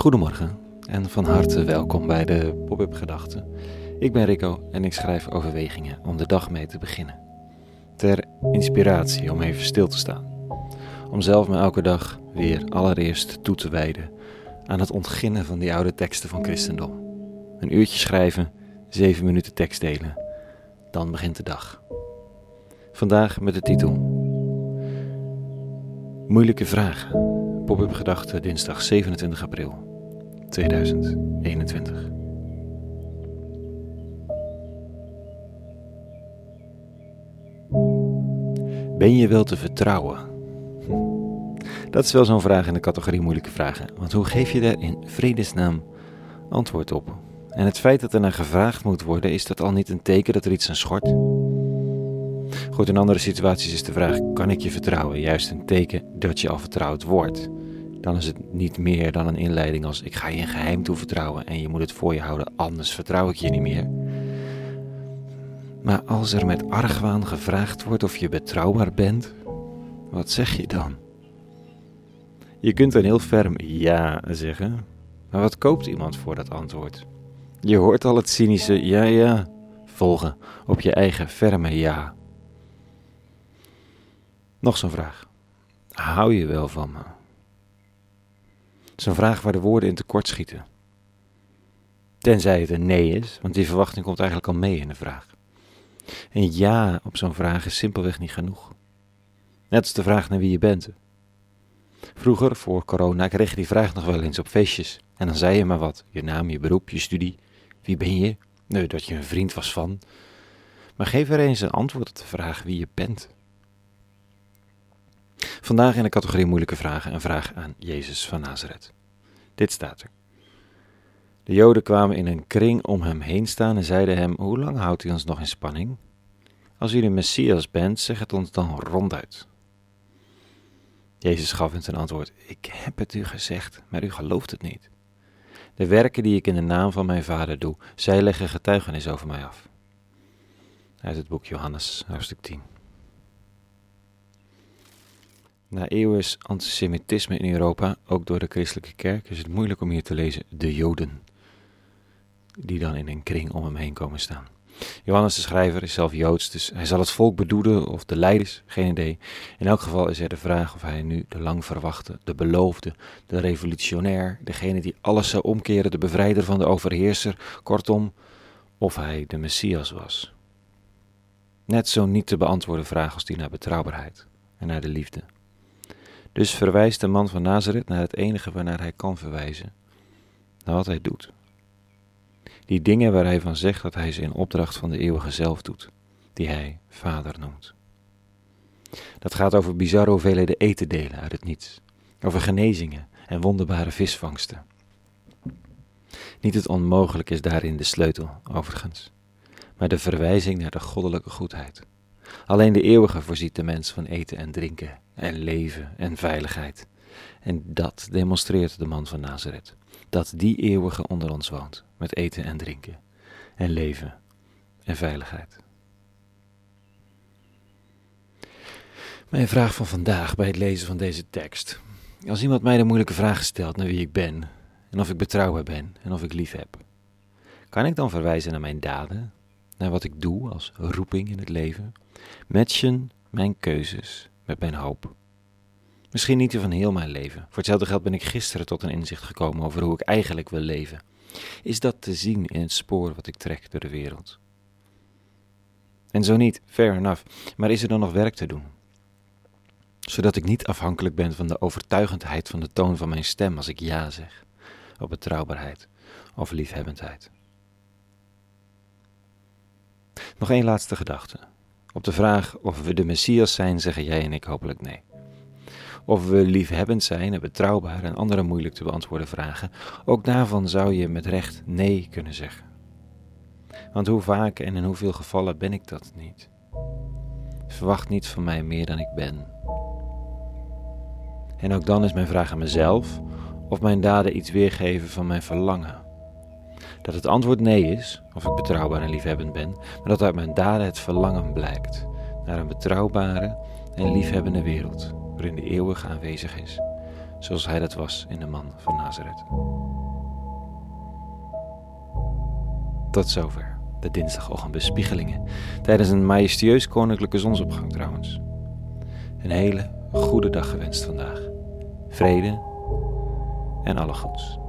Goedemorgen en van harte welkom bij de Pop-up Gedachten. Ik ben Rico en ik schrijf overwegingen om de dag mee te beginnen. Ter inspiratie om even stil te staan. Om zelf me elke dag weer allereerst toe te wijden aan het ontginnen van die oude teksten van christendom. Een uurtje schrijven, zeven minuten tekst delen. Dan begint de dag. Vandaag met de titel Moeilijke vragen. Pop-up gedachten dinsdag 27 april 2021. Ben je wel te vertrouwen? Hm. Dat is wel zo'n vraag in de categorie moeilijke vragen. Want hoe geef je daar in vredesnaam antwoord op? En het feit dat er naar gevraagd moet worden, is dat al niet een teken dat er iets aan schort? Goed, in andere situaties is de vraag: kan ik je vertrouwen? Juist een teken dat je al vertrouwd wordt. Dan is het niet meer dan een inleiding als: ik ga je een geheim toevertrouwen en je moet het voor je houden, anders vertrouw ik je niet meer. Maar als er met argwaan gevraagd wordt of je betrouwbaar bent, wat zeg je dan? Je kunt een heel ferm ja zeggen, maar wat koopt iemand voor dat antwoord? Je hoort al het cynische ja ja volgen op je eigen ferme ja. Nog zo'n vraag. Hou je wel van me? Zo'n vraag waar de woorden in tekort schieten. Tenzij het een nee is, want die verwachting komt eigenlijk al mee in de vraag. Een ja op zo'n vraag is simpelweg niet genoeg. Net als de vraag naar wie je bent. Vroeger, voor corona, kreeg je die vraag nog wel eens op feestjes. En dan zei je maar wat: je naam, je beroep, je studie. Wie ben je? Nee, dat je een vriend was van. Maar geef er eens een antwoord op de vraag wie je bent. Vandaag in de categorie moeilijke vragen een vraag aan Jezus van Nazareth. Dit staat er. De Joden kwamen in een kring om hem heen staan en zeiden hem: Hoe lang houdt u ons nog in spanning? Als u de Messias bent, zeg het ons dan ronduit. Jezus gaf hen ten antwoord: Ik heb het u gezegd, maar u gelooft het niet. De werken die ik in de naam van mijn Vader doe, zij leggen getuigenis over mij af. Uit het boek Johannes, hoofdstuk 10. Na eeuwens antisemitisme in Europa, ook door de christelijke kerk, is het moeilijk om hier te lezen de Joden, die dan in een kring om hem heen komen staan. Johannes de schrijver is zelf Joods, dus hij zal het volk bedoelen of de leiders, geen idee. In elk geval is er de vraag of hij nu de lang verwachte, de beloofde, de revolutionair, degene die alles zou omkeren, de bevrijder van de overheerser, kortom, of hij de Messias was. Net zo niet te beantwoorden vraag als die naar betrouwbaarheid en naar de liefde. Dus verwijst de man van Nazareth naar het enige waarnaar hij kan verwijzen, naar wat hij doet. Die dingen waar hij van zegt dat hij ze in opdracht van de eeuwige zelf doet, die hij Vader noemt. Dat gaat over bizarre hoeveelheden eten delen uit het niets, over genezingen en wonderbare visvangsten. Niet het onmogelijk is daarin de sleutel, overigens, maar de verwijzing naar de goddelijke goedheid. Alleen de eeuwige voorziet de mens van eten en drinken en leven en veiligheid. En dat demonstreert de man van Nazareth, dat die eeuwige onder ons woont, met eten en drinken en leven en veiligheid. Mijn vraag van vandaag bij het lezen van deze tekst. Als iemand mij de moeilijke vraag stelt naar wie ik ben en of ik betrouwbaar ben en of ik lief heb, kan ik dan verwijzen naar mijn daden, naar wat ik doe als roeping in het leven, matchen mijn keuzes met mijn hoop. Misschien niet van heel mijn leven. Voor hetzelfde geld ben ik gisteren tot een inzicht gekomen over hoe ik eigenlijk wil leven. Is dat te zien in het spoor wat ik trek door de wereld? En zo niet, fair enough, maar is er dan nog werk te doen? Zodat ik niet afhankelijk ben van de overtuigendheid van de toon van mijn stem als ik ja zeg, op betrouwbaarheid of liefhebbendheid. Nog één laatste gedachte. Op de vraag of we de Messias zijn, zeggen jij en ik hopelijk nee. Of we liefhebbend zijn en betrouwbaar en andere moeilijk te beantwoorden vragen, ook daarvan zou je met recht nee kunnen zeggen. Want hoe vaak en in hoeveel gevallen ben ik dat niet? Verwacht niet van mij meer dan ik ben. En ook dan is mijn vraag aan mezelf of mijn daden iets weergeven van mijn verlangen dat het antwoord nee is, of ik betrouwbaar en liefhebbend ben, maar dat uit mijn daden het verlangen blijkt naar een betrouwbare en liefhebbende wereld, waarin de eeuwig aanwezig is, zoals hij dat was in de man van Nazareth. Tot zover de dinsdagochtendbespiegelingen, tijdens een majestueus koninklijke zonsopgang trouwens. Een hele goede dag gewenst vandaag. Vrede en alle goeds.